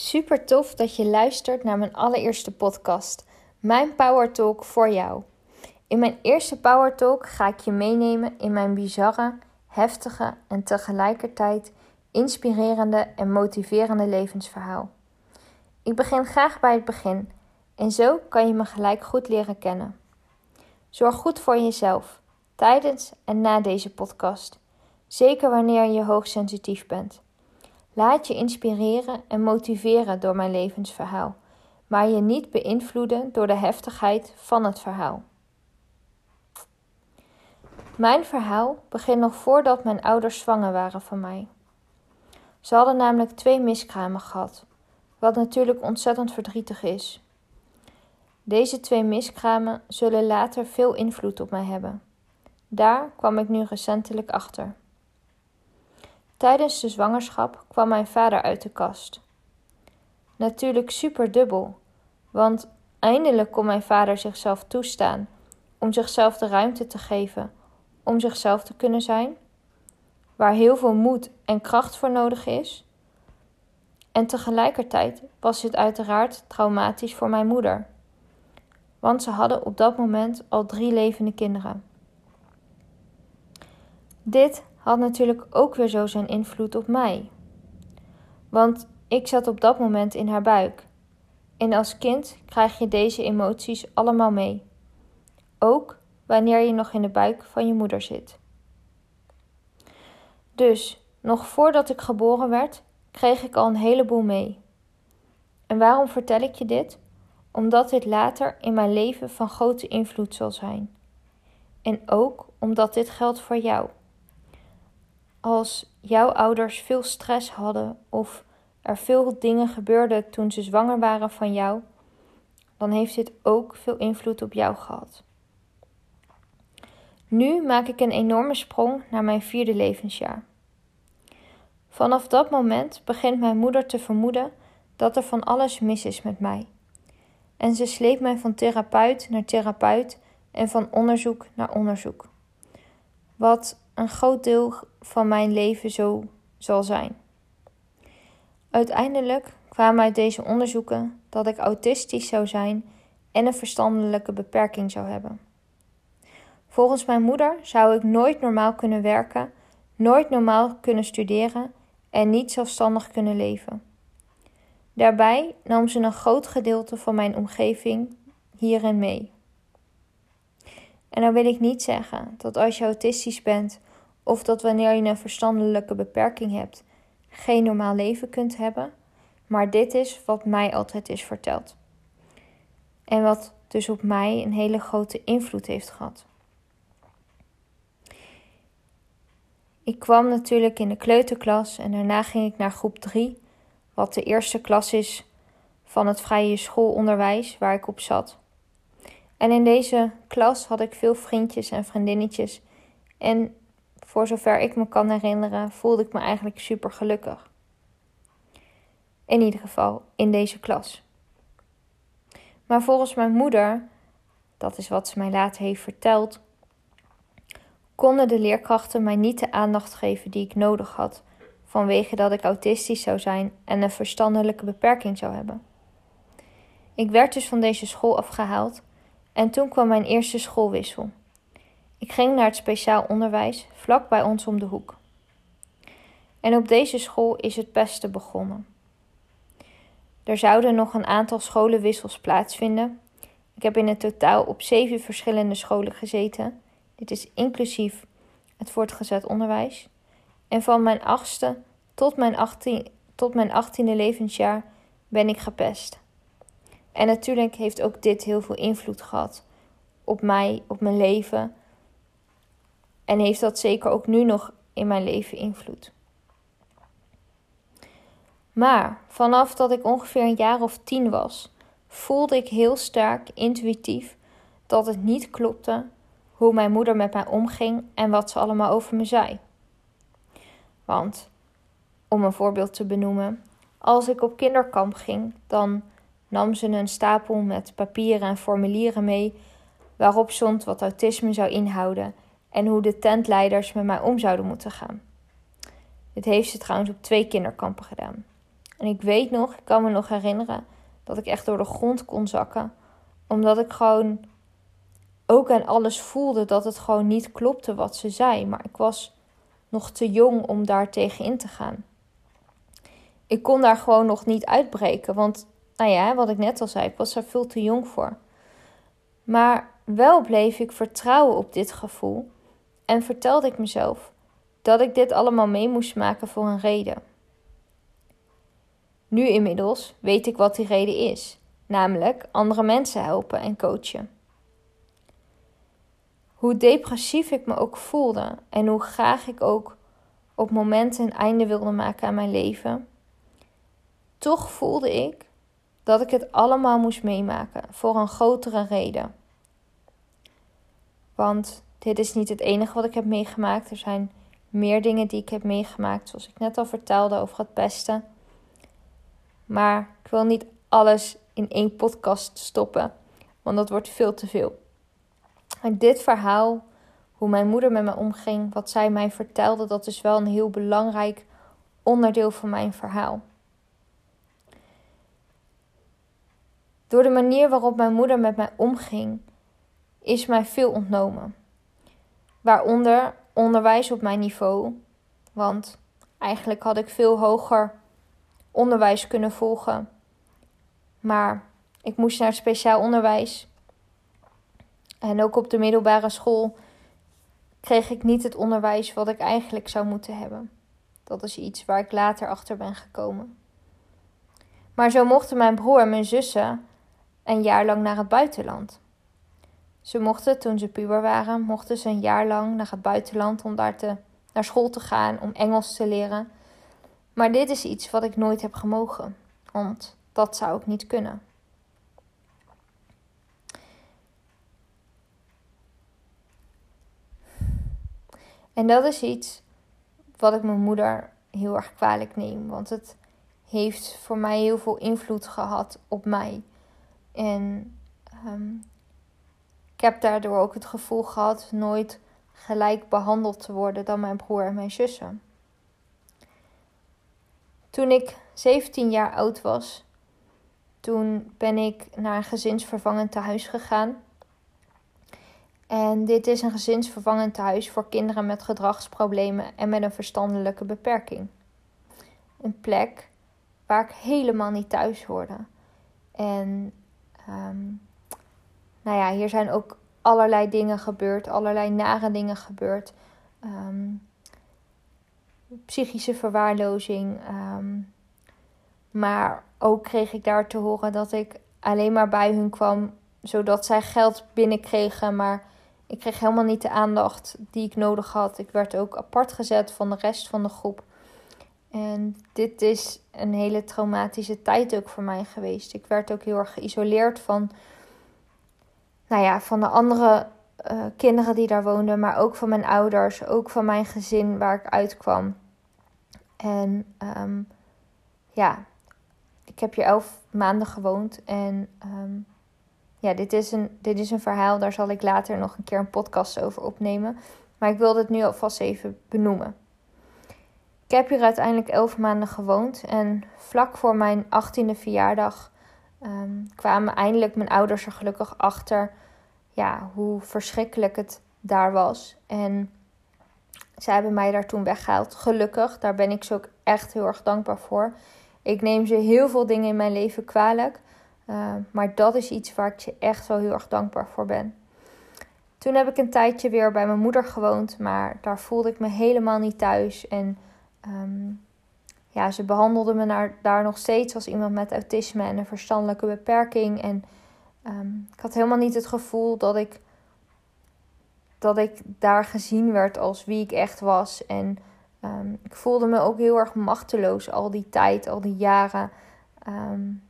Super tof dat je luistert naar mijn allereerste podcast, mijn Power Talk voor jou. In mijn eerste Power Talk ga ik je meenemen in mijn bizarre, heftige en tegelijkertijd inspirerende en motiverende levensverhaal. Ik begin graag bij het begin en zo kan je me gelijk goed leren kennen. Zorg goed voor jezelf tijdens en na deze podcast, zeker wanneer je hoogsensitief bent. Laat je inspireren en motiveren door mijn levensverhaal, maar je niet beïnvloeden door de heftigheid van het verhaal. Mijn verhaal begint nog voordat mijn ouders zwanger waren van mij. Ze hadden namelijk twee miskramen gehad, wat natuurlijk ontzettend verdrietig is. Deze twee miskramen zullen later veel invloed op mij hebben. Daar kwam ik nu recentelijk achter. Tijdens de zwangerschap kwam mijn vader uit de kast. Natuurlijk super dubbel, want eindelijk kon mijn vader zichzelf toestaan om zichzelf de ruimte te geven om zichzelf te kunnen zijn, waar heel veel moed en kracht voor nodig is. En tegelijkertijd was dit uiteraard traumatisch voor mijn moeder, want ze hadden op dat moment al drie levende kinderen. Dit had natuurlijk ook weer zo zijn invloed op mij. Want ik zat op dat moment in haar buik. En als kind krijg je deze emoties allemaal mee. Ook wanneer je nog in de buik van je moeder zit. Dus, nog voordat ik geboren werd, kreeg ik al een heleboel mee. En waarom vertel ik je dit? Omdat dit later in mijn leven van grote invloed zal zijn. En ook omdat dit geldt voor jou als jouw ouders veel stress hadden of er veel dingen gebeurden toen ze zwanger waren van jou, dan heeft dit ook veel invloed op jou gehad. Nu maak ik een enorme sprong naar mijn vierde levensjaar. Vanaf dat moment begint mijn moeder te vermoeden dat er van alles mis is met mij. En ze sleept mij van therapeut naar therapeut en van onderzoek naar onderzoek. Wat een groot deel van mijn leven zo zal zijn. Uiteindelijk kwamen uit deze onderzoeken dat ik autistisch zou zijn en een verstandelijke beperking zou hebben. Volgens mijn moeder zou ik nooit normaal kunnen werken, nooit normaal kunnen studeren en niet zelfstandig kunnen leven. Daarbij nam ze een groot gedeelte van mijn omgeving hierin mee. En dan wil ik niet zeggen dat als je autistisch bent of dat wanneer je een verstandelijke beperking hebt, geen normaal leven kunt hebben, maar dit is wat mij altijd is verteld. En wat dus op mij een hele grote invloed heeft gehad. Ik kwam natuurlijk in de kleuterklas en daarna ging ik naar groep 3, wat de eerste klas is van het vrije schoolonderwijs waar ik op zat. En in deze klas had ik veel vriendjes en vriendinnetjes. En voor zover ik me kan herinneren, voelde ik me eigenlijk super gelukkig. In ieder geval in deze klas. Maar volgens mijn moeder, dat is wat ze mij later heeft verteld, konden de leerkrachten mij niet de aandacht geven die ik nodig had, vanwege dat ik autistisch zou zijn en een verstandelijke beperking zou hebben. Ik werd dus van deze school afgehaald en toen kwam mijn eerste schoolwissel. Ik ging naar het speciaal onderwijs vlak bij ons om de hoek. En op deze school is het beste begonnen. Er zouden nog een aantal scholenwissels plaatsvinden. Ik heb in het totaal op zeven verschillende scholen gezeten. Dit is inclusief het voortgezet onderwijs. En van mijn achtste tot mijn, achttien, tot mijn achttiende levensjaar ben ik gepest. En natuurlijk heeft ook dit heel veel invloed gehad op mij, op mijn leven. En heeft dat zeker ook nu nog in mijn leven invloed. Maar vanaf dat ik ongeveer een jaar of tien was, voelde ik heel sterk intuïtief dat het niet klopte hoe mijn moeder met mij omging en wat ze allemaal over me zei. Want, om een voorbeeld te benoemen, als ik op kinderkamp ging, dan nam ze een stapel met papieren en formulieren mee waarop stond wat autisme zou inhouden en hoe de tentleiders met mij om zouden moeten gaan. Dit heeft ze trouwens op twee kinderkampen gedaan. En ik weet nog, ik kan me nog herinneren, dat ik echt door de grond kon zakken. Omdat ik gewoon ook aan alles voelde dat het gewoon niet klopte wat ze zei. Maar ik was nog te jong om daar tegen in te gaan. Ik kon daar gewoon nog niet uitbreken. Want, nou ja, wat ik net al zei, ik was er veel te jong voor. Maar wel bleef ik vertrouwen op dit gevoel en vertelde ik mezelf dat ik dit allemaal mee moest maken voor een reden. Nu inmiddels weet ik wat die reden is, namelijk andere mensen helpen en coachen. Hoe depressief ik me ook voelde en hoe graag ik ook op momenten een einde wilde maken aan mijn leven, toch voelde ik dat ik het allemaal moest meemaken voor een grotere reden. Want dit is niet het enige wat ik heb meegemaakt. Er zijn meer dingen die ik heb meegemaakt, zoals ik net al vertelde over het pesten. Maar ik wil niet alles in één podcast stoppen, want dat wordt veel te veel. En dit verhaal, hoe mijn moeder met me omging, wat zij mij vertelde, dat is wel een heel belangrijk onderdeel van mijn verhaal. Door de manier waarop mijn moeder met mij omging, is mij veel ontnomen. Waaronder onderwijs op mijn niveau. Want eigenlijk had ik veel hoger onderwijs kunnen volgen. Maar ik moest naar speciaal onderwijs. En ook op de middelbare school kreeg ik niet het onderwijs wat ik eigenlijk zou moeten hebben. Dat is iets waar ik later achter ben gekomen. Maar zo mochten mijn broer en mijn zussen een jaar lang naar het buitenland. Ze mochten, toen ze puber waren, mochten ze een jaar lang naar het buitenland om daar te, naar school te gaan, om Engels te leren. Maar dit is iets wat ik nooit heb gemogen, want dat zou ik niet kunnen. En dat is iets wat ik mijn moeder heel erg kwalijk neem, want het heeft voor mij heel veel invloed gehad op mij. En um, ik heb daardoor ook het gevoel gehad nooit gelijk behandeld te worden dan mijn broer en mijn zussen. Toen ik 17 jaar oud was, toen ben ik naar een gezinsvervangend tehuis gegaan. En dit is een gezinsvervangend tehuis voor kinderen met gedragsproblemen en met een verstandelijke beperking. Een plek waar ik helemaal niet thuis hoorde. En um, nou ja, hier zijn ook allerlei dingen gebeurd, allerlei nare dingen gebeurd. Ehm, psychische verwaarlozing. Ehm, maar ook kreeg ik daar te horen dat ik alleen maar bij hun kwam zodat zij geld binnenkregen. Maar ik kreeg helemaal niet de aandacht die ik nodig had. Ik werd ook apart gezet van de rest van de groep. En dit is een hele traumatische tijd ook voor mij geweest. Ik werd ook heel erg geïsoleerd van nou ja, van de andere uh, kinderen die daar woonden, maar ook van mijn ouders, ook van mijn gezin waar ik uitkwam. En um, ja, ik heb hier elf maanden gewoond en um, ja, dit is, een, dit is een verhaal, daar zal ik later nog een keer een podcast over opnemen. Maar ik wilde het nu alvast even benoemen. Ik heb hier uiteindelijk elf maanden gewoond en vlak voor mijn achttiende verjaardag um, kwamen eindelijk mijn ouders er gelukkig achter ja, hoe verschrikkelijk het daar was. En zij hebben mij daar toen weggehaald. Gelukkig, daar ben ik ze ook echt heel erg dankbaar voor. Ik neem ze heel veel dingen in mijn leven kwalijk. Uh, maar dat is iets waar ik ze echt wel heel erg dankbaar voor ben. Toen heb ik een tijdje weer bij mijn moeder gewoond, maar daar voelde ik me helemaal niet thuis. En um, ja, ze behandelde me naar, daar nog steeds als iemand met autisme en een verstandelijke beperking. En um, ik had helemaal niet het gevoel dat ik, dat ik daar gezien werd als wie ik echt was. En um, ik voelde me ook heel erg machteloos al die tijd, al die jaren. Um,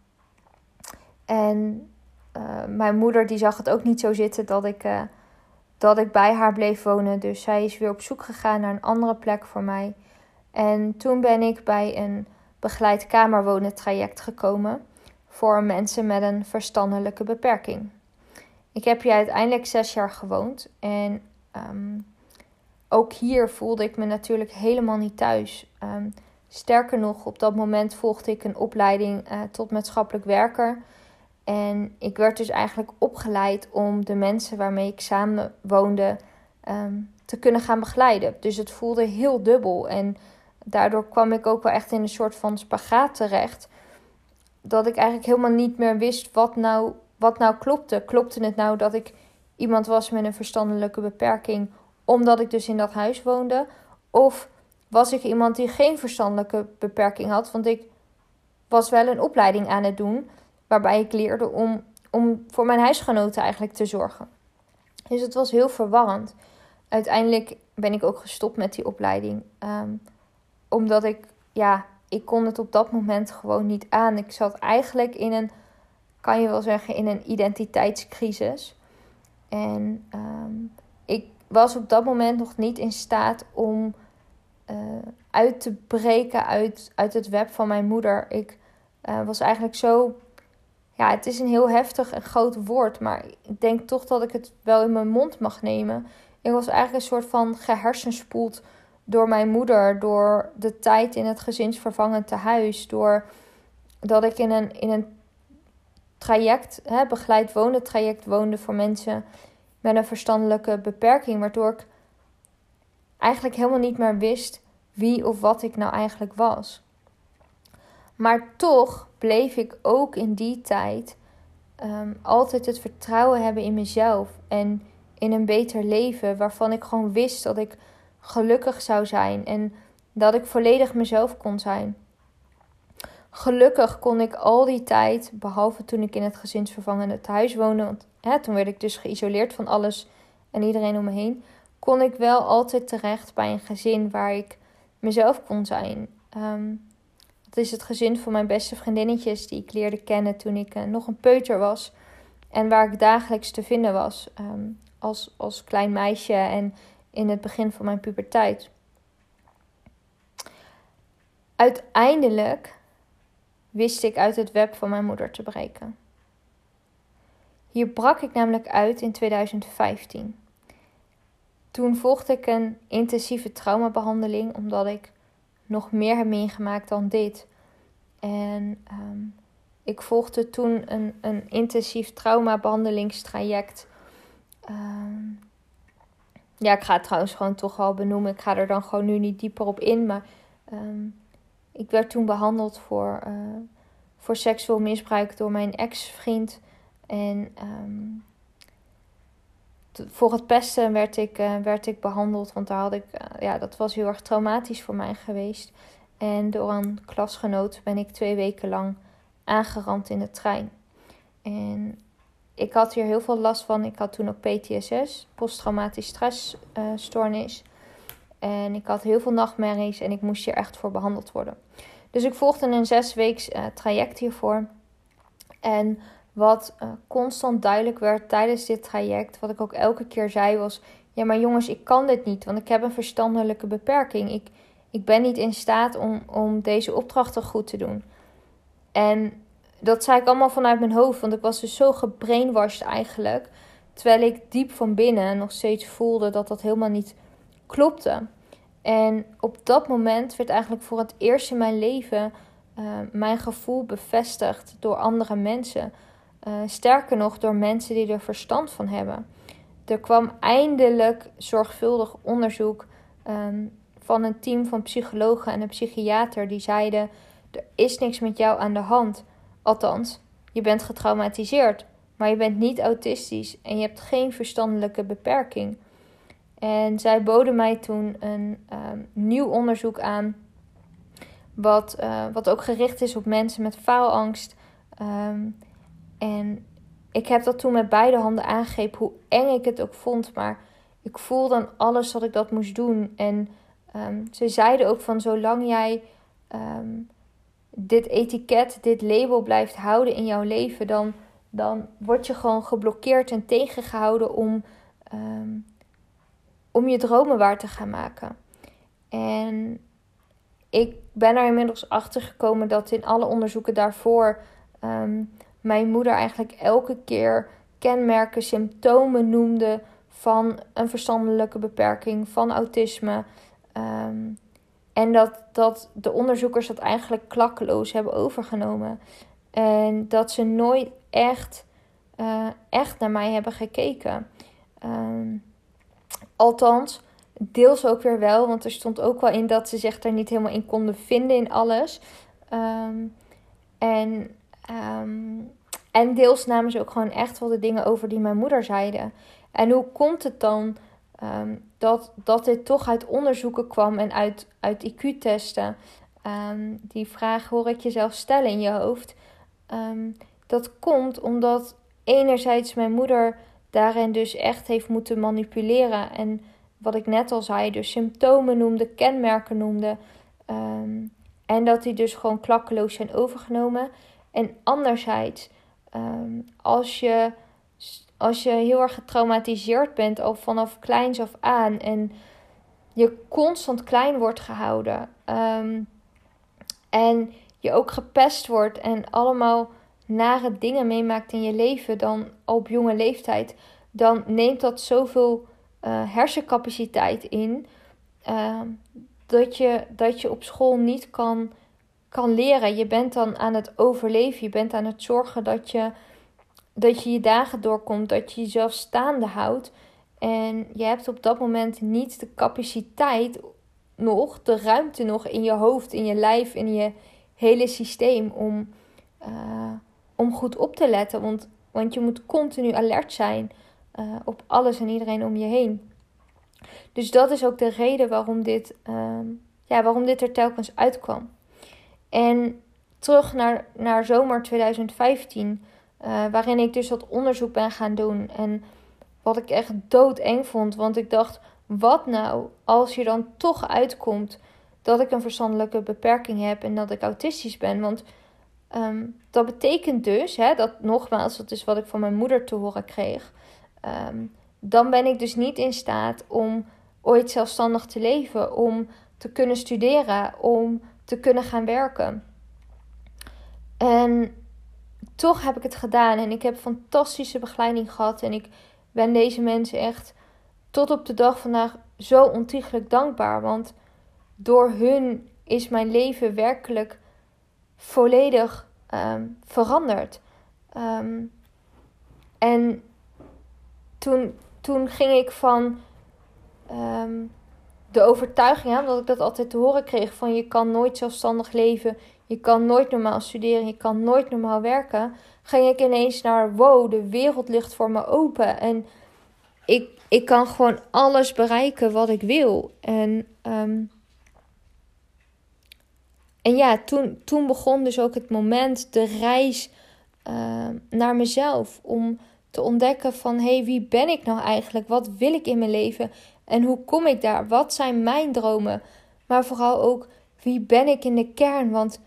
en uh, mijn moeder die zag het ook niet zo zitten dat ik, uh, dat ik bij haar bleef wonen. Dus zij is weer op zoek gegaan naar een andere plek voor mij. En toen ben ik bij een begeleid kamerwonen traject gekomen voor mensen met een verstandelijke beperking. Ik heb hier uiteindelijk zes jaar gewoond en um, ook hier voelde ik me natuurlijk helemaal niet thuis. Um, Sterker nog, op dat moment volgde ik een opleiding uh, tot maatschappelijk werker. En ik werd dus eigenlijk opgeleid om de mensen waarmee ik samen woonde ehm, te kunnen gaan begeleiden. Dus het voelde heel dubbel. En daardoor kwam ik ook wel echt in een soort van spagaat terecht. Dat ik eigenlijk helemaal niet meer wist wat nou, wat nou klopte. Klopte het nou dat ik iemand was met een verstandelijke beperking, omdat ik dus in dat huis woonde? Of was ik iemand die geen verstandelijke beperking had? Want ik was wel een opleiding aan het doen, waarbij ik leerde om, om voor mijn huisgenoten eigenlijk te zorgen. Dus het was heel verwarrend. Uiteindelijk ben ik ook gestopt met die opleiding. Ehm, omdat ik, ja, ik kon het op dat moment gewoon niet aan. Ik zat eigenlijk in een, kan je wel zeggen, in een identiteitscrisis. En ehm, ik was op dat moment nog niet in staat om uh, uit te breken uit, uit het web van mijn moeder. Ik uh, was eigenlijk zo. Ja, het is een heel heftig en groot woord, maar ik denk toch dat ik het wel in mijn mond mag nemen. Ik was eigenlijk een soort van gehersenspoeld door mijn moeder, door de tijd in het gezinsvervangend tehuis, door dat ik in een, in een traject, hè, begeleid wonen traject woonde voor mensen met een verstandelijke beperking, waardoor ik eigenlijk helemaal niet meer wist wie of wat ik nou eigenlijk was. Maar toch bleef ik ook in die tijd um, altijd het vertrouwen hebben in mezelf en in een beter leven, waarvan ik gewoon wist dat ik gelukkig zou zijn en dat ik volledig mezelf kon zijn. Gelukkig kon ik al die tijd, behalve toen ik in het gezinsvervangende thuis woonde, hè, toen werd ik dus geïsoleerd van alles en iedereen om me heen, kon ik wel altijd terecht bij een gezin waar ik mezelf kon zijn. Um, dat is het gezin van mijn beste vriendinnetjes die ik leerde kennen toen ik uh, nog een peuter was en waar ik dagelijks te vinden was um, als, als klein meisje en in het begin van mijn puberteit. Uiteindelijk wist ik uit het web van mijn moeder te breken. Hier brak ik namelijk uit in 2015. Toen volgde ik een intensieve traumabehandeling omdat ik nog meer heb meegemaakt dan dit. En um, ik volgde toen een, een intensief traumabehandelingstraject. Um, ja, ik ga het trouwens gewoon toch wel benoemen. Ik ga er dan gewoon nu niet dieper op in. Maar um, ik werd toen behandeld voor, uh, voor seksueel misbruik door mijn ex-vriend. En um, voor het pesten werd ik, uh, werd ik behandeld. Want daar had ik, uh, ja, dat was heel erg traumatisch voor mij geweest. En door een klasgenoot ben ik twee weken lang aangerand in de trein. En ik had hier heel veel last van. Ik had toen ook PTSS, posttraumatisch stressstoornis. en ik had heel veel nachtmerries en ik moest hier echt voor behandeld worden. Dus ik volgde een zes weken uh, traject hiervoor. En wat uh, constant duidelijk werd tijdens dit traject, wat ik ook elke keer zei, was: Ja, maar jongens, ik kan dit niet, want ik heb een verstandelijke beperking. Ik, ik ben niet in staat om, om deze opdrachten goed te doen. En dat zei ik allemaal vanuit mijn hoofd, want ik was dus zo gebrainwashed eigenlijk. Terwijl ik diep van binnen nog steeds voelde dat dat helemaal niet klopte. En op dat moment werd eigenlijk voor het eerst in mijn leven uh, mijn gevoel bevestigd door andere mensen. Uh, sterker nog, door mensen die er verstand van hebben. Er kwam eindelijk zorgvuldig onderzoek um, van een team van psychologen en een psychiater die zeiden: Er is niks met jou aan de hand. Althans, je bent getraumatiseerd, maar je bent niet autistisch en je hebt geen verstandelijke beperking. En zij boden mij toen een um, nieuw onderzoek aan, wat, uh, wat ook gericht is op mensen met faalangst. Um, en ik heb dat toen met beide handen aangegrepen, hoe eng ik het ook vond. Maar ik voelde dan alles dat ik dat moest doen. En um, ze zeiden ook van zolang jij dit etiket, dit label blijft houden in jouw leven, dan, dan word je gewoon geblokkeerd en tegengehouden om, um, om je dromen waar te gaan maken. En ik ben er inmiddels achter gekomen dat in alle onderzoeken daarvoor um, mijn moeder eigenlijk elke keer kenmerken, symptomen noemde van een verstandelijke beperking, van autisme. Um, en dat, dat de onderzoekers dat eigenlijk klakkeloos hebben overgenomen. En dat ze nooit echt, uh, echt naar mij hebben gekeken. Ehm, althans, deels ook weer wel, want er stond ook wel in dat ze zich daar niet helemaal in konden vinden in alles. Ehm, en, um, en deels namen ze ook gewoon echt wel de dingen over die mijn moeder zeiden. En hoe komt het dan dat, dat dit toch uit onderzoeken kwam en uit, uit IQ-testen? die vraag hoor ik jezelf stellen in je hoofd. dat komt omdat enerzijds mijn moeder daarin dus echt heeft moeten manipuleren. En wat ik net al zei, dus symptomen noemde, kenmerken noemde. Ehm, en dat die dus gewoon klakkeloos zijn overgenomen. En anderzijds, als, je, als je heel erg getraumatiseerd bent, al vanaf kleins af aan, en je constant klein wordt gehouden, um, en je ook gepest wordt en allemaal nare dingen meemaakt in je leven dan op jonge leeftijd, dan neemt dat zoveel uh, hersencapaciteit in uh, dat, je, dat je op school niet kan, kan leren. Je bent dan aan het overleven, je bent aan het zorgen dat je dat je, je dagen doorkomt, dat je jezelf staande houdt. En je hebt op dat moment niet de capaciteit nog, de ruimte nog in je hoofd, in je lijf, in je hele systeem om, uh, om goed op te letten. Want, want je moet continu alert zijn uh, op alles en iedereen om je heen. Dus dat is ook de reden waarom dit, uh, ja, waarom dit er telkens uitkwam. En terug naar, naar zomer 2015, eh, waarin ik dus dat onderzoek ben gaan doen. En wat ik echt doodeng vond, want ik dacht, wat nou als je dan toch uitkomt dat ik een verstandelijke beperking heb en dat ik autistisch ben? Want Um, dat betekent dus, hè, dat nogmaals, dat is wat ik van mijn moeder te horen kreeg. Um, dan ben ik dus niet in staat om ooit zelfstandig te leven, om te kunnen studeren, om te kunnen gaan werken. En toch heb ik het gedaan en ik heb fantastische begeleiding gehad en ik ben deze mensen echt tot op de dag vandaag zo ontiegelijk dankbaar, want door hun is mijn leven werkelijk volledig um, veranderd. Um, en toen, toen ging ik van um, de overtuiging, hè, omdat ik dat altijd te horen kreeg: van je kan nooit zelfstandig leven, je kan nooit normaal studeren, je kan nooit normaal werken. Ging ik ineens naar: wow, de wereld ligt voor me open. En ik, ik kan gewoon alles bereiken wat ik wil. En um, en ja, toen, toen begon dus ook het moment, de reis uh, naar mezelf. Om te ontdekken van, hé, hey, wie ben ik nou eigenlijk? Wat wil ik in mijn leven? En hoe kom ik daar? Wat zijn mijn dromen? Maar vooral ook, wie ben ik in de kern? Want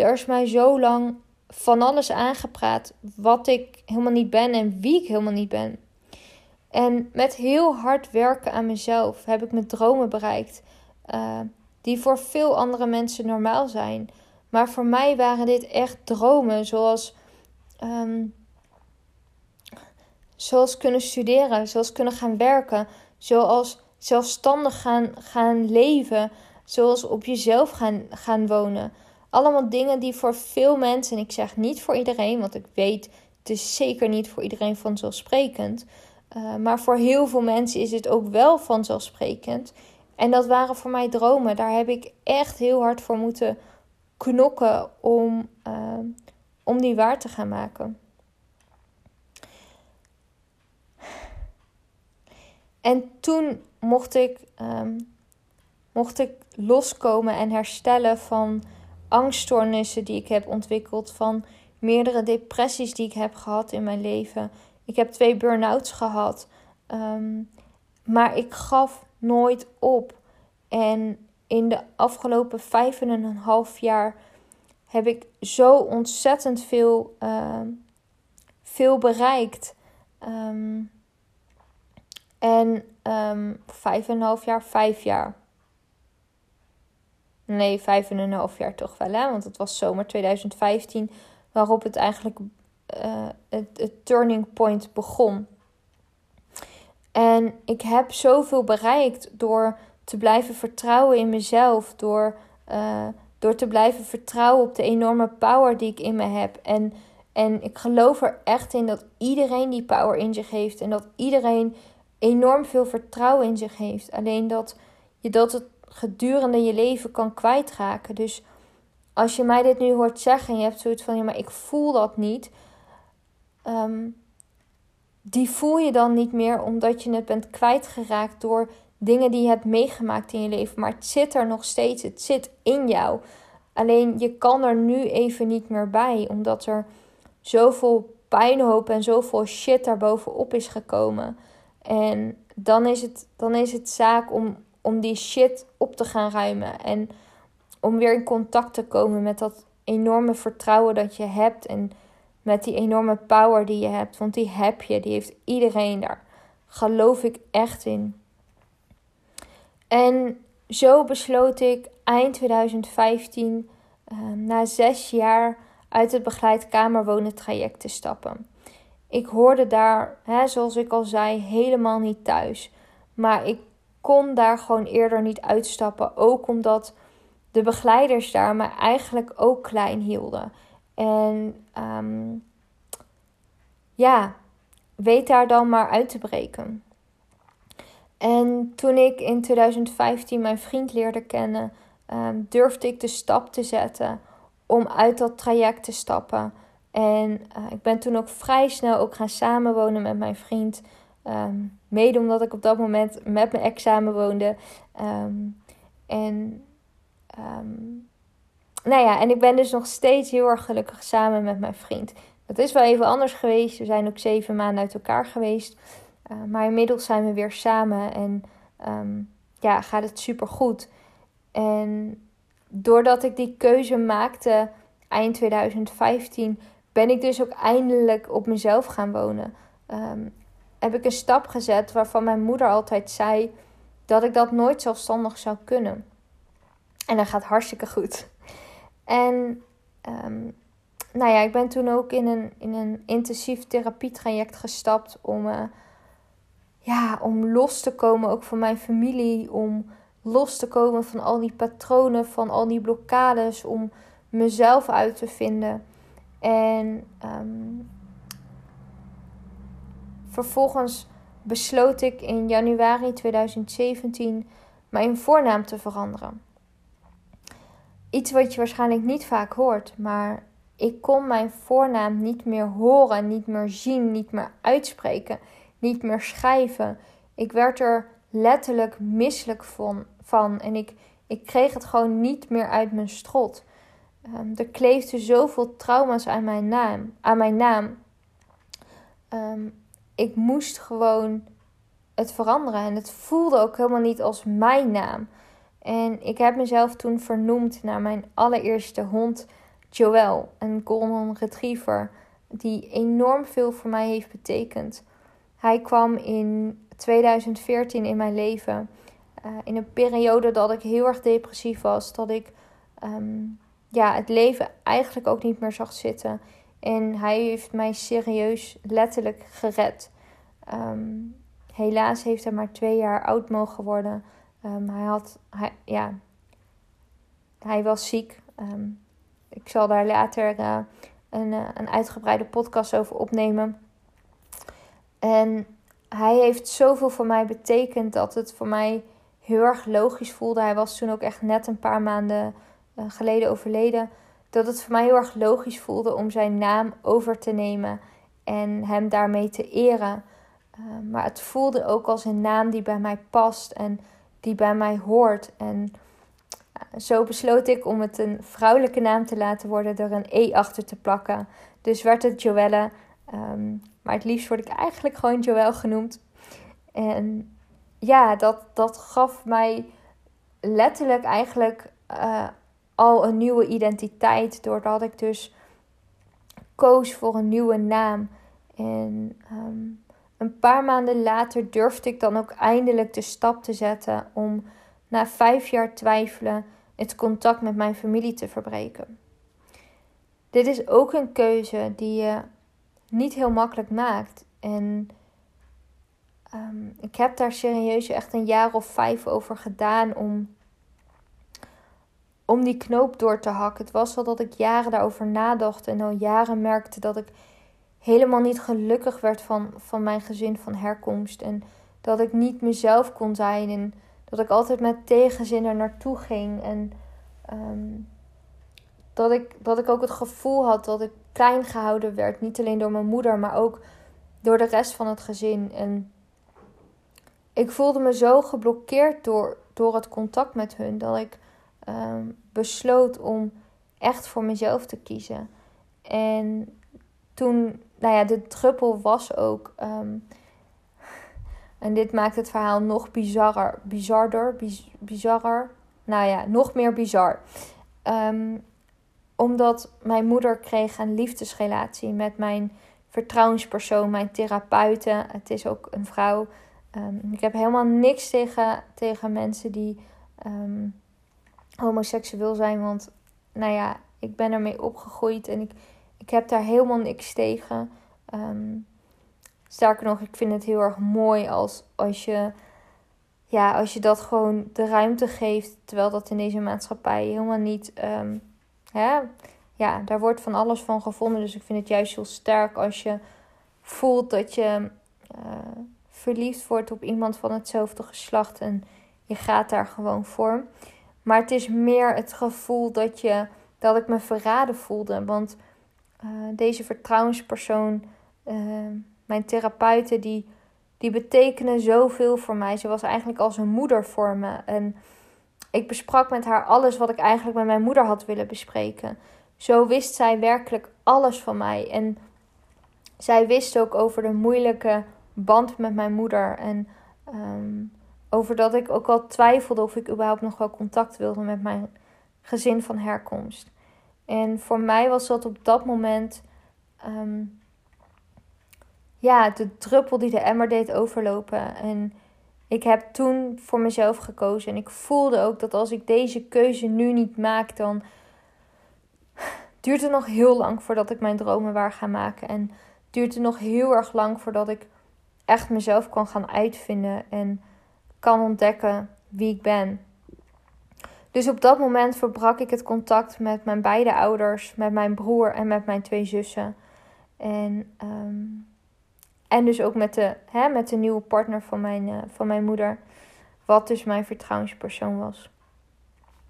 er is mij zo lang van alles aangepraat wat ik helemaal niet ben en wie ik helemaal niet ben. En met heel hard werken aan mezelf heb ik mijn dromen bereikt. Uh, die voor veel andere mensen normaal zijn. Maar voor mij waren dit echt dromen, zoals, um, zoals kunnen studeren, zoals kunnen gaan werken, zoals zelfstandig gaan, gaan leven, zoals op jezelf gaan, gaan wonen. Allemaal dingen die voor veel mensen, en ik zeg niet voor iedereen, want ik weet het is zeker niet voor iedereen vanzelfsprekend. Uh, maar voor heel veel mensen is het ook wel vanzelfsprekend. En dat waren voor mij dromen. Daar heb ik echt heel hard voor moeten knokken om, uh, om die waar te gaan maken. En toen mocht ik, um, mocht ik loskomen en herstellen van angststoornissen die ik heb ontwikkeld, van meerdere depressies die ik heb gehad in mijn leven. Ik heb twee burn-outs gehad. Um, maar ik gaf nooit op. En in de afgelopen vijf en een half jaar heb ik zo ontzettend veel, uh, veel bereikt. Um, en vijf en een half jaar, vijf jaar. Nee, vijf en een half jaar toch wel, hè? Want het was zomer 2015 waarop het eigenlijk uh, het, turning point begon. En ik heb zoveel bereikt door te blijven vertrouwen in mezelf. Door, uh, door te blijven vertrouwen op de enorme power die ik in me heb. En, en ik geloof er echt in dat iedereen die power in zich heeft. En dat iedereen enorm veel vertrouwen in zich heeft. Alleen dat je dat het gedurende je leven kan kwijtraken. Dus als je mij dit nu hoort zeggen en je hebt zoiets van ja, maar ik voel dat niet. Um, die voel je dan niet meer omdat je het bent kwijtgeraakt door dingen die je hebt meegemaakt in je leven. Maar het zit er nog steeds, het zit in jou. Alleen je kan er nu even niet meer bij, omdat er zoveel pijnhoop en zoveel shit daarbovenop is gekomen. En dan is het, dan is het zaak om, om die shit op te gaan ruimen. En om weer in contact te komen met dat enorme vertrouwen dat je hebt. En met die enorme power die je hebt. Want die heb je, die heeft iedereen daar. Geloof ik echt in. En zo besloot ik eind 2015, ehm, na zes jaar, uit het begeleid kamerwonen traject te stappen. Ik hoorde daar, hè, zoals ik al zei, helemaal niet thuis. Maar ik kon daar gewoon eerder niet uitstappen. Ook omdat de begeleiders daar me eigenlijk ook klein hielden. En um, ja, weet daar dan maar uit te breken. En toen ik in 2015 mijn vriend leerde kennen, um, durfde ik de stap te zetten om uit dat traject te stappen. En uh, ik ben toen ook vrij snel ook gaan samenwonen met mijn vriend. Um, mede omdat ik op dat moment met mijn ex samenwoonde. Um, en nou ja, en ik ben dus nog steeds heel erg gelukkig samen met mijn vriend. Dat is wel even anders geweest. We zijn ook zeven maanden uit elkaar geweest. Uh, maar inmiddels zijn we weer samen en ja, gaat het super goed. En doordat ik die keuze maakte eind 2015, ben ik dus ook eindelijk op mezelf gaan wonen. Heb ik een stap gezet waarvan mijn moeder altijd zei dat ik dat nooit zelfstandig zou kunnen. En dat gaat hartstikke goed. En um, nou ja, ik ben toen ook in een, in een intensief therapietraject gestapt om, uh, ja, om los te komen, ook van mijn familie. Om los te komen van al die patronen, van al die blokkades, om mezelf uit te vinden. En um, vervolgens besloot ik in januari 2017 mijn voornaam te veranderen. Iets wat je waarschijnlijk niet vaak hoort, maar ik kon mijn voornaam niet meer horen, niet meer zien, niet meer uitspreken, niet meer schrijven. Ik werd er letterlijk misselijk van, en ik, ik kreeg het gewoon niet meer uit mijn strot. Um, er kleefde zoveel trauma's aan mijn naam. Aan mijn naam. Um, ik moest gewoon het veranderen. En het voelde ook helemaal niet als mijn naam. En ik heb mezelf toen vernoemd naar mijn allereerste hond, Joel, een golden retriever, die enorm veel voor mij heeft betekend. Hij kwam in 2014 in mijn leven. Uh, in een periode dat ik heel erg depressief was. Dat ik um, ja, het leven eigenlijk ook niet meer zag zitten. En hij heeft mij serieus letterlijk gered. Um, helaas heeft hij maar twee jaar oud mogen worden. Um, hij, had, hij, ja, hij was ziek. Um, ik zal daar later uh, een, uh, een uitgebreide podcast over opnemen. En hij heeft zoveel voor mij betekend dat het voor mij heel erg logisch voelde. Hij was toen ook echt net een paar maanden uh, geleden overleden. Dat het voor mij heel erg logisch voelde om zijn naam over te nemen en hem daarmee te eren. maar het voelde ook als een naam die bij mij past en die bij mij hoort. En eh, zo besloot ik om het een vrouwelijke naam te laten worden door een E achter te plakken. Dus werd het Joelle. Ehm, maar het liefst word ik eigenlijk gewoon Joël genoemd. En ja, dat, dat gaf mij letterlijk eigenlijk uh, al een nieuwe identiteit. Doordat ik dus koos voor een nieuwe naam. En um, een paar maanden later durfde ik dan ook eindelijk de stap te zetten om na vijf jaar twijfelen het contact met mijn familie te verbreken. Dit is ook een keuze die je niet heel makkelijk maakt. En ehm, ik heb daar serieus echt een jaar of vijf over gedaan om, om die knoop door te hakken. Het was wel dat ik jaren daarover nadacht en al jaren merkte dat ik helemaal niet gelukkig werd van, van mijn gezin van herkomst. En dat ik niet mezelf kon zijn en dat ik altijd met tegenzin er naartoe ging. En ehm, dat, ik, dat ik ook het gevoel had dat ik klein gehouden werd. Niet alleen door mijn moeder, maar ook door de rest van het gezin. En ik voelde me zo geblokkeerd door, door het contact met hun dat ik ehm, besloot om echt voor mezelf te kiezen. En toen, nou ja, de druppel was ook. Ehm, en dit maakt het verhaal nog bizarrer. Bizarder, biz, bizarrer. Nou ja, nog meer bizar. Um, omdat mijn moeder kreeg een liefdesrelatie met mijn vertrouwenspersoon, mijn therapeute. Het is ook een vrouw. Ik heb helemaal niks tegen, tegen mensen die homoseksueel zijn. Want nou ja, ik ben ermee opgegroeid en ik, ik heb daar helemaal niks tegen. Um, sterker nog, ik vind het heel erg mooi als, als, je, ja, als je dat gewoon de ruimte geeft. Terwijl dat in deze maatschappij helemaal niet Hè? Ja, daar wordt van alles van gevonden. Dus ik vind het juist heel sterk als je voelt dat je uh, verliefd wordt op iemand van hetzelfde geslacht. En je gaat daar gewoon voor. Maar het is meer het gevoel dat, je, dat ik me verraden voelde. Want uh, deze vertrouwenspersoon, uh, mijn therapeute, die, die betekenen zoveel voor mij. Ze was eigenlijk als een moeder voor me. En ik besprak met haar alles wat ik eigenlijk met mijn moeder had willen bespreken. Zo wist zij werkelijk alles van mij. En zij wist ook over de moeilijke band met mijn moeder. En um, over dat ik ook al twijfelde of ik überhaupt nog wel contact wilde met mijn gezin van herkomst. En voor mij was dat op dat moment. Um, ja, de druppel die de emmer deed overlopen. En ik heb toen voor mezelf gekozen. En ik voelde ook dat als ik deze keuze nu niet maak, dan duurt het nog heel lang voordat ik mijn dromen waar ga maken. En duurt het nog heel erg lang voordat ik echt mezelf kan gaan uitvinden en kan ontdekken wie ik ben. Dus op dat moment verbrak ik het contact met mijn beide ouders, met mijn broer en met mijn twee zussen. En um, en dus ook met de, hè, met de nieuwe partner van mijn, uh, van mijn moeder. Wat dus mijn vertrouwenspersoon was.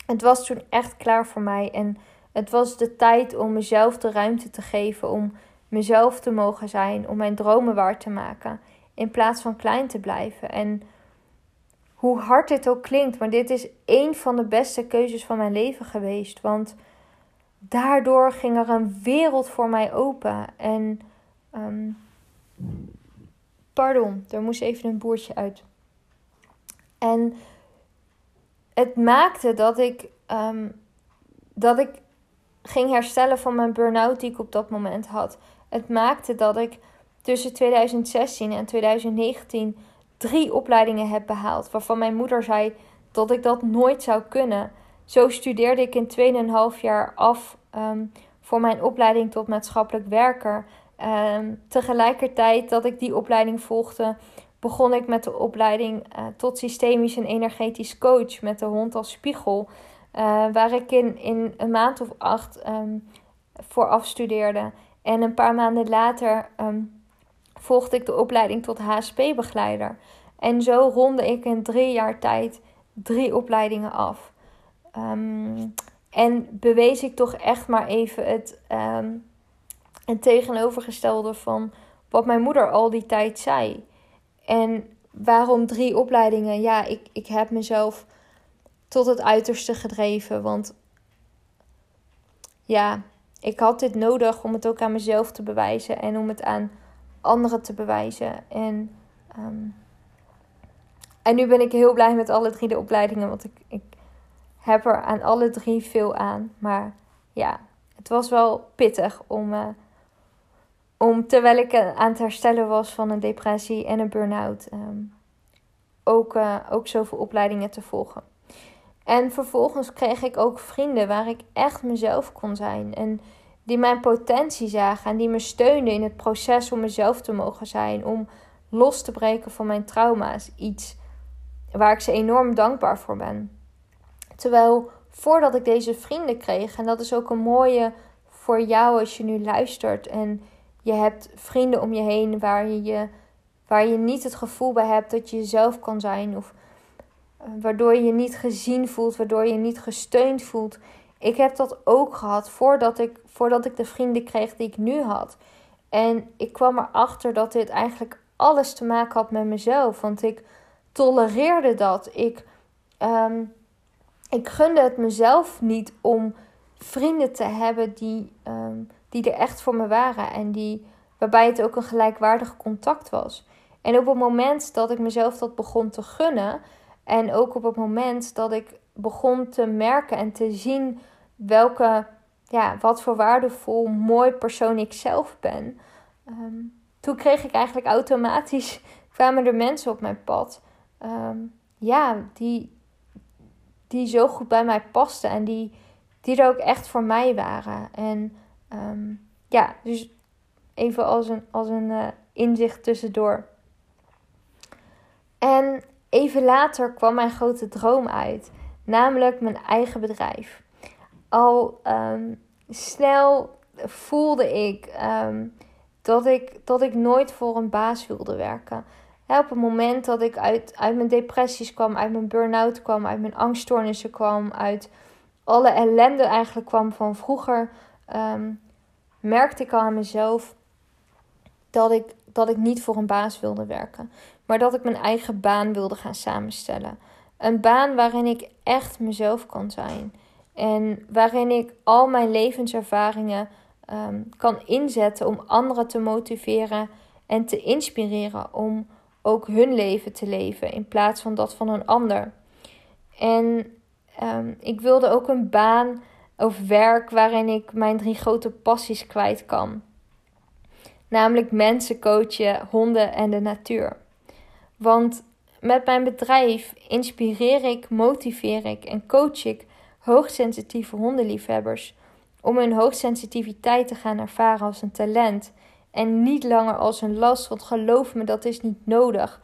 Het was toen echt klaar voor mij. En het was de tijd om mezelf de ruimte te geven. Om mezelf te mogen zijn. Om mijn dromen waar te maken. In plaats van klein te blijven. En hoe hard dit ook klinkt. Maar dit is één van de beste keuzes van mijn leven geweest. Want daardoor ging er een wereld voor mij open. En... Um, Pardon, er moest even een boertje uit. En het maakte dat ik, um, dat ik ging herstellen van mijn burn-out die ik op dat moment had. Het maakte dat ik tussen 2016 en 2019 drie opleidingen heb behaald. Waarvan mijn moeder zei dat ik dat nooit zou kunnen. Zo studeerde ik in 2,5 jaar af um, voor mijn opleiding tot maatschappelijk werker. Um, tegelijkertijd dat ik die opleiding volgde, begon ik met de opleiding uh, tot systemisch en energetisch coach met de hond als spiegel. Uh, waar ik in, in een maand of acht um, voor afstudeerde. En een paar maanden later volgde ik de opleiding tot HSP-begeleider. En zo ronde ik in drie jaar tijd drie opleidingen af. en bewees ik toch echt maar even het en tegenovergestelde van wat mijn moeder al die tijd zei. En waarom drie opleidingen? Ja, ik, ik heb mezelf tot het uiterste gedreven. Want ja, ik had dit nodig om het ook aan mezelf te bewijzen en om het aan anderen te bewijzen. En, um, en nu ben ik heel blij met alle drie de opleidingen, want ik, ik heb er aan alle drie veel aan. Maar ja, het was wel pittig om. Uh, om terwijl ik aan het herstellen was van een depressie en een burn-out, um, ook, uh, ook zoveel opleidingen te volgen. En vervolgens kreeg ik ook vrienden waar ik echt mezelf kon zijn. En die mijn potentie zagen en die me steunden in het proces om mezelf te mogen zijn. Om los te breken van mijn trauma's. Iets waar ik ze enorm dankbaar voor ben. Terwijl voordat ik deze vrienden kreeg, en dat is ook een mooie voor jou als je nu luistert en je hebt vrienden om je heen waar je, je, waar je niet het gevoel bij hebt dat je jezelf kan zijn. Of eh, waardoor je je niet gezien voelt, waardoor je je niet gesteund voelt. Ik heb dat ook gehad voordat ik, voordat ik de vrienden kreeg die ik nu had. En ik kwam erachter dat dit eigenlijk alles te maken had met mezelf. Want ik tolereerde dat. Ik, um, ik gunde het mezelf niet om vrienden te hebben die, um, die er echt voor me waren. En die, waarbij het ook een gelijkwaardig contact was. En op het moment dat ik mezelf dat begon te gunnen. En ook op het moment dat ik begon te merken en te zien welke, ja, wat voor waardevol, mooi persoon ik zelf ben. Um, toen kreeg ik eigenlijk automatisch, kwamen er mensen op mijn pad. Um, ja, die, die zo goed bij mij pasten en die, die er ook echt voor mij waren. En um, ja, dus even als een, als een uh, inzicht tussendoor. En even later kwam mijn grote droom uit, namelijk mijn eigen bedrijf. Al um, snel voelde ik um, dat, ik dat ik nooit voor een baas wilde werken. op het moment dat ik uit, uit mijn depressies kwam, uit mijn burn-out kwam, uit mijn angststoornissen kwam, uit alle ellende eigenlijk kwam van vroeger, um, merkte ik al aan mezelf dat ik, dat ik niet voor een baas wilde werken. Maar dat ik mijn eigen baan wilde gaan samenstellen. Een baan waarin ik echt mezelf kan zijn. En waarin ik al mijn levenservaringen um, kan inzetten om anderen te motiveren en te inspireren om ook hun leven te leven in plaats van dat van een ander. En um, ik wilde ook een baan of werk waarin ik mijn drie grote passies kwijt kan. Namelijk mensen coachen, honden en de natuur. Want met mijn bedrijf inspireer ik, motiveer ik en coach ik hoogsensitieve hondenliefhebbers om hun hoogsensitiviteit te gaan ervaren als een talent en niet langer als een last. Want geloof me, dat is niet nodig.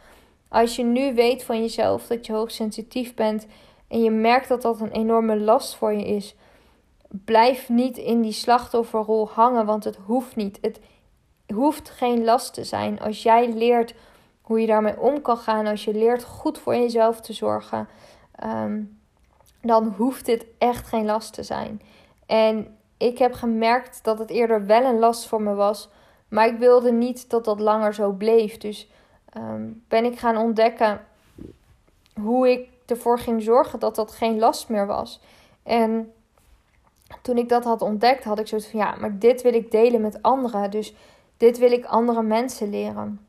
Als je nu weet van jezelf dat je hoogsensitief bent en je merkt dat dat een enorme last voor je is, blijf niet in die slachtofferrol hangen, want het hoeft niet. Het hoeft geen last te zijn. Als jij leert hoe je daarmee om kan gaan, als je leert goed voor jezelf te zorgen, ehm, dan hoeft dit echt geen last te zijn. En ik heb gemerkt dat het eerder wel een last voor me was. Maar ik wilde niet dat dat langer zo bleef. Dus ehm, ben ik gaan ontdekken hoe ik ervoor ging zorgen dat dat geen last meer was. En toen ik dat had ontdekt, had ik zoiets van ja, maar dit wil ik delen met anderen. Dus dit wil ik andere mensen leren.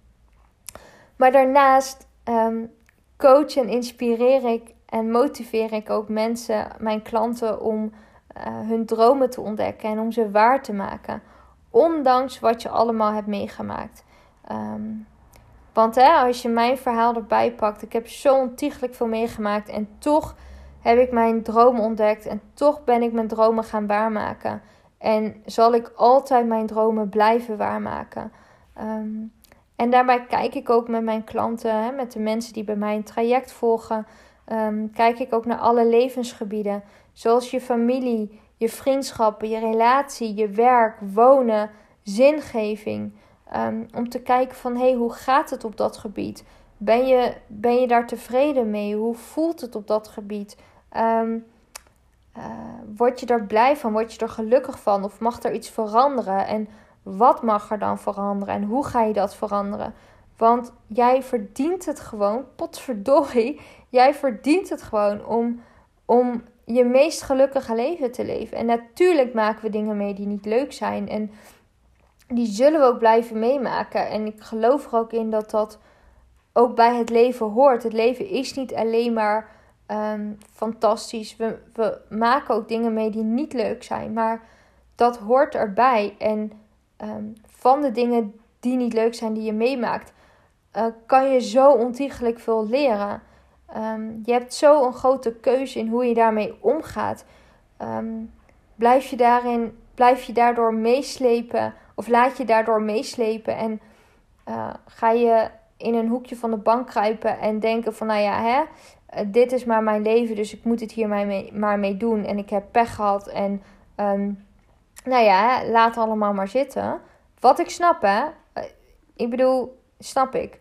Maar daarnaast um, coach en inspireer ik en motiveer ik ook mensen, mijn klanten, om uh, hun dromen te ontdekken en om ze waar te maken. Ondanks wat je allemaal hebt meegemaakt. Um, want hè, als je mijn verhaal erbij pakt, ik heb zo ontiegelijk veel meegemaakt en toch heb ik mijn dromen ontdekt en toch ben ik mijn dromen gaan waarmaken. En zal ik altijd mijn dromen blijven waarmaken. Um, en daarbij kijk ik ook met mijn klanten, hè, met de mensen die bij mij een traject volgen, um, kijk ik ook naar alle levensgebieden. Zoals je familie, je vriendschappen, je relatie, je werk, wonen, zingeving. Um, om te kijken van hé, hey, hoe gaat het op dat gebied? Ben je, ben je daar tevreden mee? Hoe voelt het op dat gebied? Um, uh, word je er blij van? Word je er gelukkig van? Of mag er iets veranderen? En wat mag er dan veranderen? En hoe ga je dat veranderen? Want jij verdient het gewoon, potverdorie, jij verdient het gewoon om, om je meest gelukkige leven te leven. En natuurlijk maken we dingen mee die niet leuk zijn. En die zullen we ook blijven meemaken. En ik geloof er ook in dat dat ook bij het leven hoort. Het leven is niet alleen maar um, fantastisch. We, we maken ook dingen mee die niet leuk zijn. Maar dat hoort erbij. En um, van de dingen die niet leuk zijn die je meemaakt, uh, kan je zo ontiegelijk veel leren. Um, je hebt zo een grote keuze in hoe je daarmee omgaat. Um, blijf, je daarin, blijf je daardoor meeslepen of laat je daardoor meeslepen en uh, ga je in een hoekje van de bank kruipen en denken van nou ja, hè, eh, dit is maar mijn leven, dus ik moet het hier maar mee, maar mee doen. En ik heb pech gehad en ehm, nou ja, laat allemaal maar zitten. Wat ik snap hè, eh, ik bedoel, snap ik.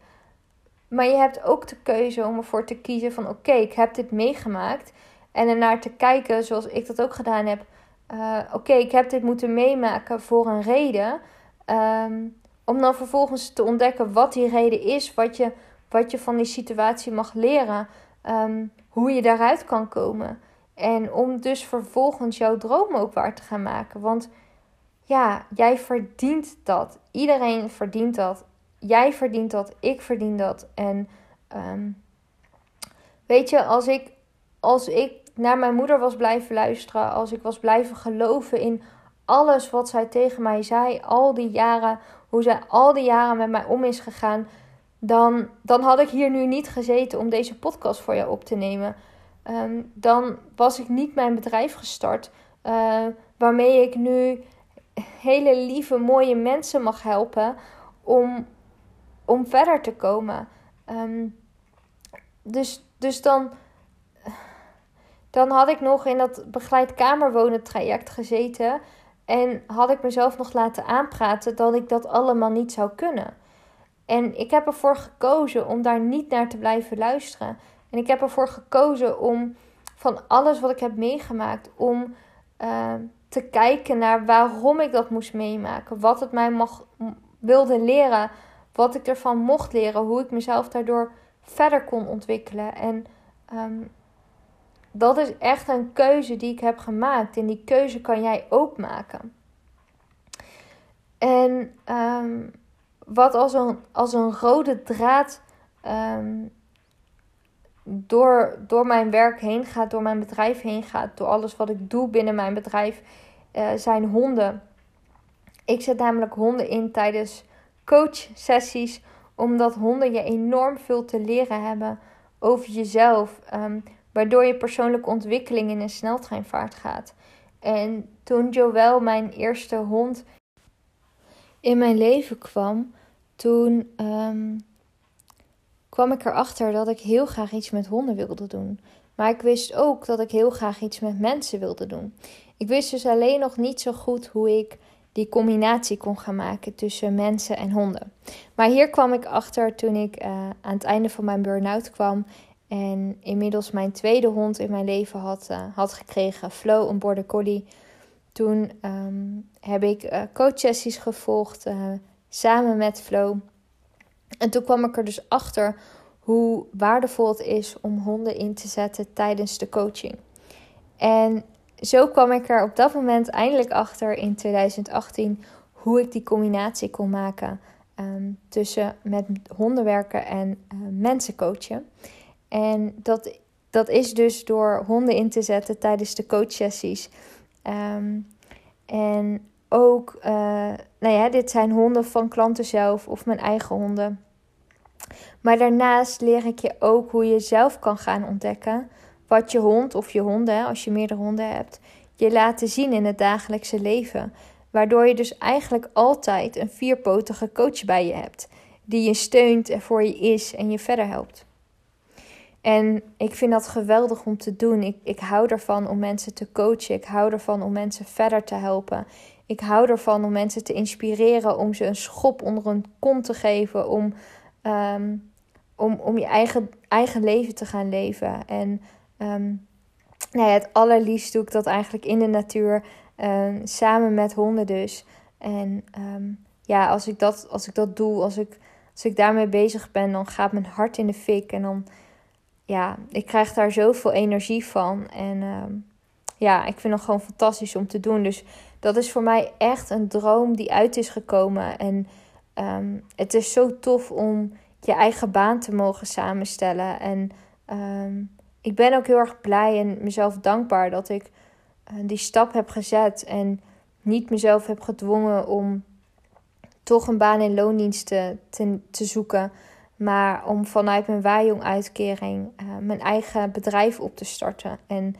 Maar je hebt ook de keuze om ervoor te kiezen van oké, ik heb dit meegemaakt. En ernaar te kijken zoals ik dat ook gedaan heb. Uh, oké, ik heb dit moeten meemaken voor een reden. Um, om dan vervolgens te ontdekken wat die reden is, wat je, wat je van die situatie mag leren, um, hoe je daaruit kan komen. En om dus vervolgens jouw droom ook waar te gaan maken. Want ja, jij verdient dat. Iedereen verdient dat. Jij verdient dat. Ik verdien dat. En um, weet je, als ik, als ik naar mijn moeder was blijven luisteren, als ik was blijven geloven in alles wat zij tegen mij zei, al die jaren, hoe zij al die jaren met mij om is gegaan, dan, dan had ik hier nu niet gezeten om deze podcast voor jou op te nemen. Ehm, dan was ik niet mijn bedrijf gestart, uh, waarmee ik nu hele lieve, mooie mensen mag helpen om, om verder te komen. Um, dus, dus dan, dan had ik nog in dat begeleid kamerwonen traject gezeten. En had ik mezelf nog laten aanpraten dat ik dat allemaal niet zou kunnen. En ik heb ervoor gekozen om daar niet naar te blijven luisteren. En ik heb ervoor gekozen om van alles wat ik heb meegemaakt, om uh, te kijken naar waarom ik dat moest meemaken. Wat het mij mag, wilde leren, wat ik ervan mocht leren, hoe ik mezelf daardoor verder kon ontwikkelen. En um, dat is echt een keuze die ik heb gemaakt. En die keuze kan jij ook maken. En um, wat als een, als een rode draad um, door, door mijn werk heen gaat, door mijn bedrijf heen gaat, door alles wat ik doe binnen mijn bedrijf, uh, zijn honden. Ik zet namelijk honden in tijdens coachsessies, omdat honden je enorm veel te leren hebben over jezelf. Um, waardoor je persoonlijke ontwikkeling in een sneltreinvaart gaat. En toen Joël, mijn eerste hond, in mijn leven kwam, toen um, kwam ik erachter dat ik heel graag iets met honden wilde doen. Maar ik wist ook dat ik heel graag iets met mensen wilde doen. Ik wist dus alleen nog niet zo goed hoe ik die combinatie kon gaan maken tussen mensen en honden. Maar hier kwam ik achter toen ik uh, aan het einde van mijn burn-out kwam en inmiddels mijn tweede hond in mijn leven had, uh, had gekregen, Flo, een border collie. Toen um, heb ik uh, coachsessies gevolgd samen met Flo. En toen kwam ik er dus achter hoe waardevol het is om honden in te zetten tijdens de coaching. En zo kwam ik er op dat moment eindelijk achter in 2018 hoe ik die combinatie kon maken um, tussen met honden werken en mensen coachen. En dat, dat is dus door honden in te zetten tijdens de coachsessies. Um, en ook, uh, nou ja, dit zijn honden van klanten zelf of mijn eigen honden. Maar daarnaast leer ik je ook hoe je zelf kan gaan ontdekken wat je hond of je honden, als je meerdere honden hebt, je laten zien in het dagelijkse leven. Waardoor je dus eigenlijk altijd een vierpotige coach bij je hebt, die je steunt en voor je is en je verder helpt. En ik vind dat geweldig om te doen. Ik, ik hou ervan om mensen te coachen. Ik hou ervan om mensen verder te helpen. Ik hou ervan om mensen te inspireren, om ze een schop onder hun kont te geven, om, um, om, om je eigen, eigen leven te gaan leven. En um, nou ja, het allerliefst doe ik dat eigenlijk in de natuur, um, samen met honden dus. En ja, als ik, dat, als ik dat doe, als ik, als ik daarmee bezig ben, dan gaat mijn hart in de fik en dan ja, ik krijg daar zoveel energie van. En ja, ik vind het gewoon fantastisch om te doen. Dus dat is voor mij echt een droom die uit is gekomen. En um, het is zo tof om je eigen baan te mogen samenstellen. En um, ik ben ook heel erg blij en mezelf dankbaar dat ik uh, die stap heb gezet. En niet mezelf heb gedwongen om toch een baan in loondiensten te, te zoeken. Maar om vanuit mijn Wajong-uitkering uh, mijn eigen bedrijf op te starten. En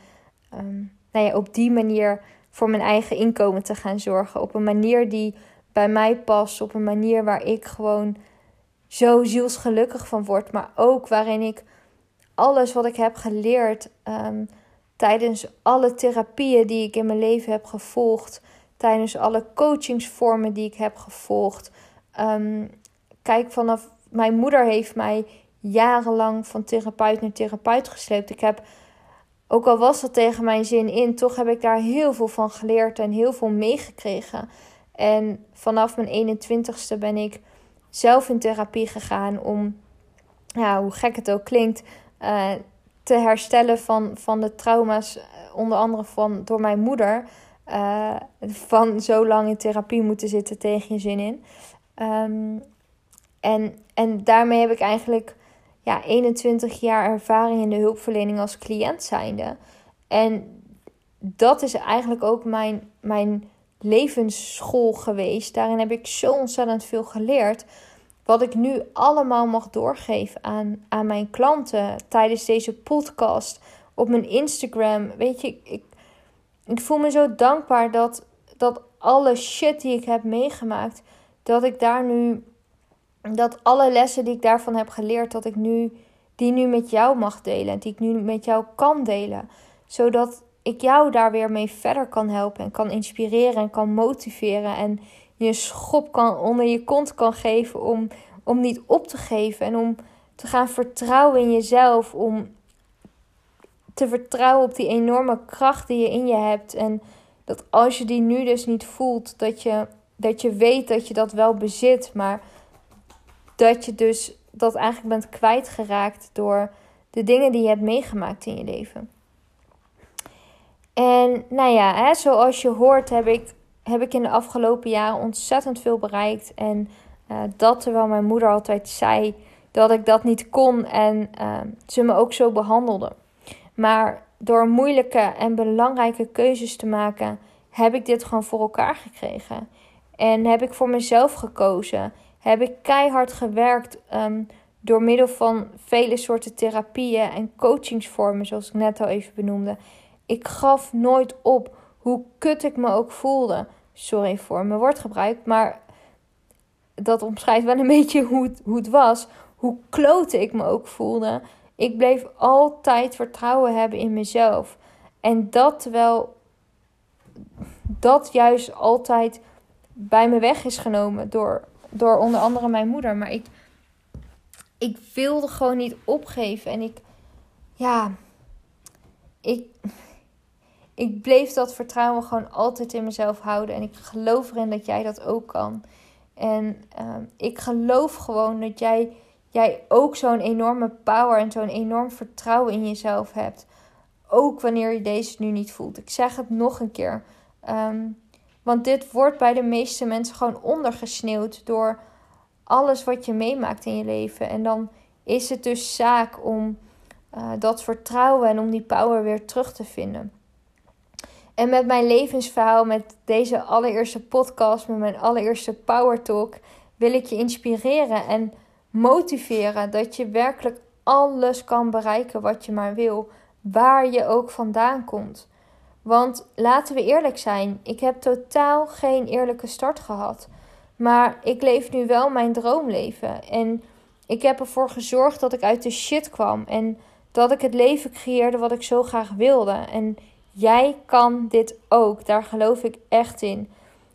um, nou ja, op die manier voor mijn eigen inkomen te gaan zorgen. Op een manier die bij mij past. Op een manier waar ik gewoon zo zielsgelukkig van word. Maar ook waarin ik alles wat ik heb geleerd ehm, tijdens alle therapieën die ik in mijn leven heb gevolgd, tijdens alle coachingsvormen die ik heb gevolgd. Um, kijk, vanaf mijn moeder heeft mij jarenlang van therapeut naar therapeut gesleept. Ik heb, ook al was dat tegen mijn zin in, toch heb ik daar heel veel van geleerd en heel veel meegekregen. En vanaf mijn 21ste ben ik zelf in therapie gegaan om, ja, hoe gek het ook klinkt, uh, te herstellen van, van de trauma's, eh, onder andere van, door mijn moeder. Uh, van zo lang in therapie moeten zitten tegen je zin in. Um, en, en daarmee heb ik eigenlijk ja, 21 jaar ervaring in de hulpverlening als cliënt zijnde. En dat is eigenlijk ook mijn, mijn levensschool geweest. Daarin heb ik zo ontzettend veel geleerd. Wat ik nu allemaal mag doorgeven aan, aan mijn klanten tijdens deze podcast. Op mijn Instagram. Weet je, ik, ik, voel me zo dankbaar dat, dat alle shit die ik heb meegemaakt. Dat ik daar nu. Dat alle lessen die ik daarvan heb geleerd. Dat ik nu. Die nu met jou mag delen. Die ik nu met jou kan delen. Zodat ik jou daar weer mee verder kan helpen. En kan inspireren en kan motiveren. En je schop kan onder je kont kan geven om, om niet op te geven en om te gaan vertrouwen in jezelf, om te vertrouwen op die enorme kracht die je in je hebt en dat als je die nu dus niet voelt, dat je, dat je weet dat je dat wel bezit, maar dat je dus dat eigenlijk bent kwijtgeraakt door de dingen die je hebt meegemaakt in je leven. En nou ja, hè, zoals je hoort heb ik heb ik in de afgelopen jaren ontzettend veel bereikt. En uh, dat terwijl mijn moeder altijd zei dat ik dat niet kon en uh, ze me ook zo behandelde. Maar door moeilijke en belangrijke keuzes te maken, heb ik dit gewoon voor elkaar gekregen. En heb ik voor mezelf gekozen. Heb ik keihard gewerkt um, door middel van vele soorten therapieën en coachingsvormen, zoals ik net al even benoemde. Ik gaf nooit op hoe kut ik me ook voelde. Sorry voor mijn woordgebruik, maar dat omschrijft wel een beetje hoe het, hoe het was. Hoe klote ik me ook voelde. Ik bleef altijd vertrouwen hebben in mezelf. En dat terwijl dat juist altijd bij me weg is genomen door, door onder andere mijn moeder. Maar ik, ik wilde gewoon niet opgeven. En ik, ja, ik, ik bleef dat vertrouwen gewoon altijd in mezelf houden. En ik geloof erin dat jij dat ook kan. En uh, ik geloof gewoon dat jij, jij ook zo'n enorme power en zo'n enorm vertrouwen in jezelf hebt. Ook wanneer je deze nu niet voelt. Ik zeg het nog een keer. Um, want dit wordt bij de meeste mensen gewoon ondergesneeuwd door alles wat je meemaakt in je leven. En dan is het dus zaak om uh, dat vertrouwen en om die power weer terug te vinden. En met mijn levensverhaal, met deze allereerste podcast, met mijn allereerste Power Talk, wil ik je inspireren en motiveren dat je werkelijk alles kan bereiken wat je maar wil, waar je ook vandaan komt. Want laten we eerlijk zijn, ik heb totaal geen eerlijke start gehad. Maar ik leef nu wel mijn droomleven. En ik heb ervoor gezorgd dat ik uit de shit kwam. En dat ik het leven creëerde wat ik zo graag wilde. En Jij kan dit ook. Daar geloof ik echt in.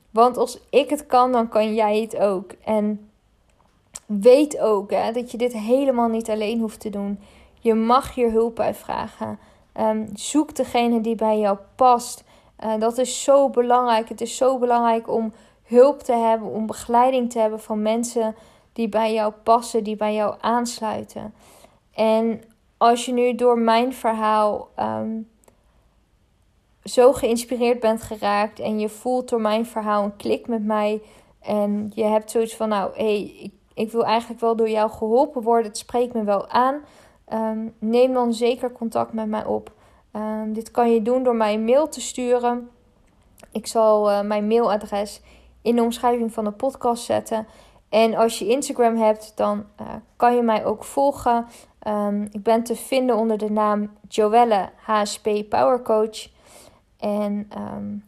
Want als ik het kan, dan kan jij het ook. En weet ook hè, dat je dit helemaal niet alleen hoeft te doen. Je mag hier hulp uitvragen. Um, zoek degene die bij jou past. Uh, dat is zo belangrijk. Het is zo belangrijk om hulp te hebben, om begeleiding te hebben van mensen die bij jou passen, die bij jou aansluiten. En als je nu door mijn verhaal um, zo geïnspireerd bent geraakt en je voelt door mijn verhaal een klik met mij en je hebt zoiets van, nou, hé, hey, ik, ik, wil eigenlijk wel door jou geholpen worden, het spreekt me wel aan, ehm, neem dan zeker contact met mij op. Um, dit kan je doen door mij een mail te sturen. Ik zal uh, mijn mailadres in de omschrijving van de podcast zetten. En als je Instagram hebt, dan uh, kan je mij ook volgen. Um, ik ben te vinden onder de naam Joelle HSP Power Coach. En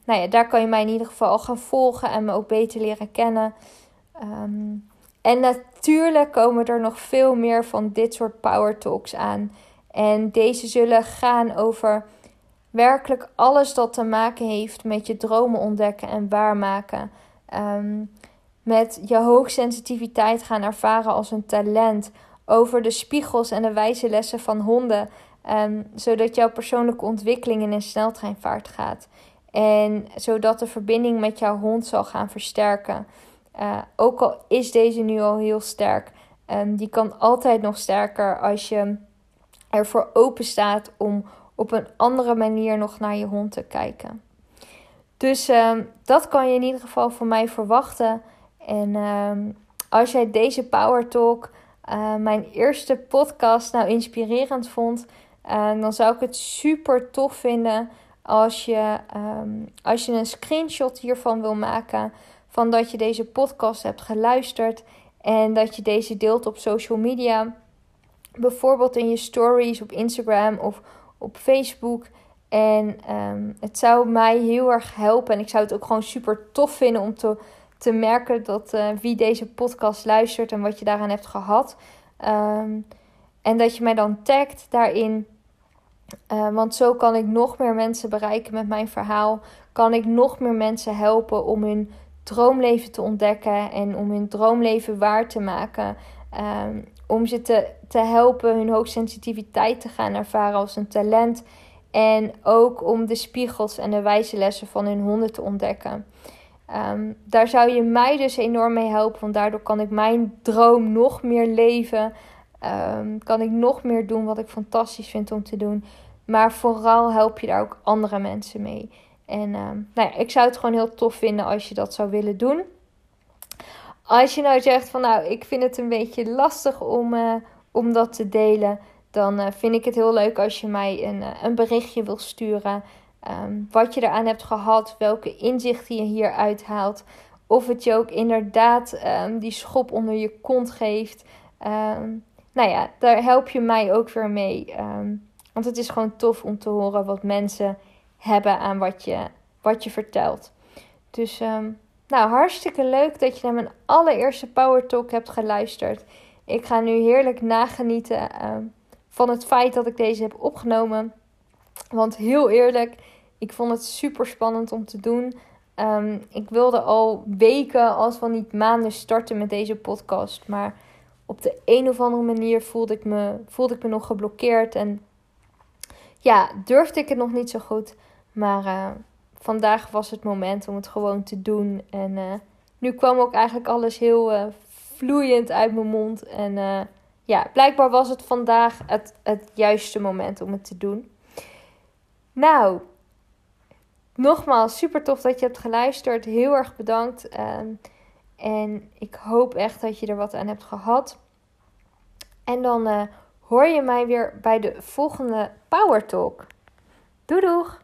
nou ja, daar kan je mij in ieder geval gaan volgen en me ook beter leren kennen. Um, En natuurlijk komen er nog veel meer van dit soort power talks aan. En deze zullen gaan over werkelijk alles dat te maken heeft met je dromen ontdekken en waarmaken. Um, met je hoogsensitiviteit gaan ervaren als een talent. Over de spiegels en de wijze lessen van honden. Um, zodat jouw persoonlijke ontwikkeling in een sneltreinvaart gaat. En zodat de verbinding met jouw hond zal gaan versterken. Uh, ook al is deze nu al heel sterk. Um, die kan altijd nog sterker als je ervoor open staat om op een andere manier nog naar je hond te kijken. Dus um, dat kan je in ieder geval van mij verwachten. En um, als jij deze Power Talk, uh, mijn eerste podcast, nou inspirerend vond, uh, dan zou ik het super tof vinden als je, als je een screenshot hiervan wil maken. Van dat je deze podcast hebt geluisterd en dat je deze deelt op social media. Bijvoorbeeld in je stories op Instagram of op Facebook. En um, het zou mij heel erg helpen. En ik zou het ook gewoon super tof vinden om te, te merken dat uh, wie deze podcast luistert en wat je daaraan hebt gehad. Um, en dat je mij dan tagt daarin. Uh, want zo kan ik nog meer mensen bereiken met mijn verhaal. Kan ik nog meer mensen helpen om hun droomleven te ontdekken en om hun droomleven waar te maken. Um, om ze te, te helpen hun hoogsensitiviteit te gaan ervaren als een talent. En ook om de spiegels en de wijze lessen van hun honden te ontdekken. Um, daar zou je mij dus enorm mee helpen, want daardoor kan ik mijn droom nog meer leven. Um, kan ik nog meer doen wat ik fantastisch vind om te doen. Maar vooral help je daar ook andere mensen mee. En um, nou ja, ik zou het gewoon heel tof vinden als je dat zou willen doen. Als je nou zegt van nou, ik vind het een beetje lastig om, uh, om dat te delen. Dan uh, vind ik het heel leuk als je mij een, uh, een berichtje wil sturen. Um, wat je eraan hebt gehad, welke inzichten je hier uithaalt. Of het je ook inderdaad um, die schop onder je kont geeft. Nou ja, daar help je mij ook weer mee. want het is gewoon tof om te horen wat mensen hebben aan wat je, wat je vertelt. Dus nou, hartstikke leuk dat je naar mijn allereerste Power Talk hebt geluisterd. Ik ga nu heerlijk nagenieten van het feit dat ik deze heb opgenomen. Want heel eerlijk, ik vond het super spannend om te doen. Um, ik wilde al weken, als wel niet maanden, starten met deze podcast. Maar op de een of andere manier voelde ik me, voelde ik me nog geblokkeerd. En ja, durfde ik het nog niet zo goed. Maar uh, vandaag was het moment om het gewoon te doen. En uh, nu kwam ook eigenlijk alles heel uh, vloeiend uit mijn mond. En ja, blijkbaar was het vandaag het, het juiste moment om het te doen. Nou, nogmaals, super tof dat je hebt geluisterd. Heel erg bedankt. Um, en ik hoop echt dat je er wat aan hebt gehad. En dan hoor je mij weer bij de volgende Power Talk. Doei doeg!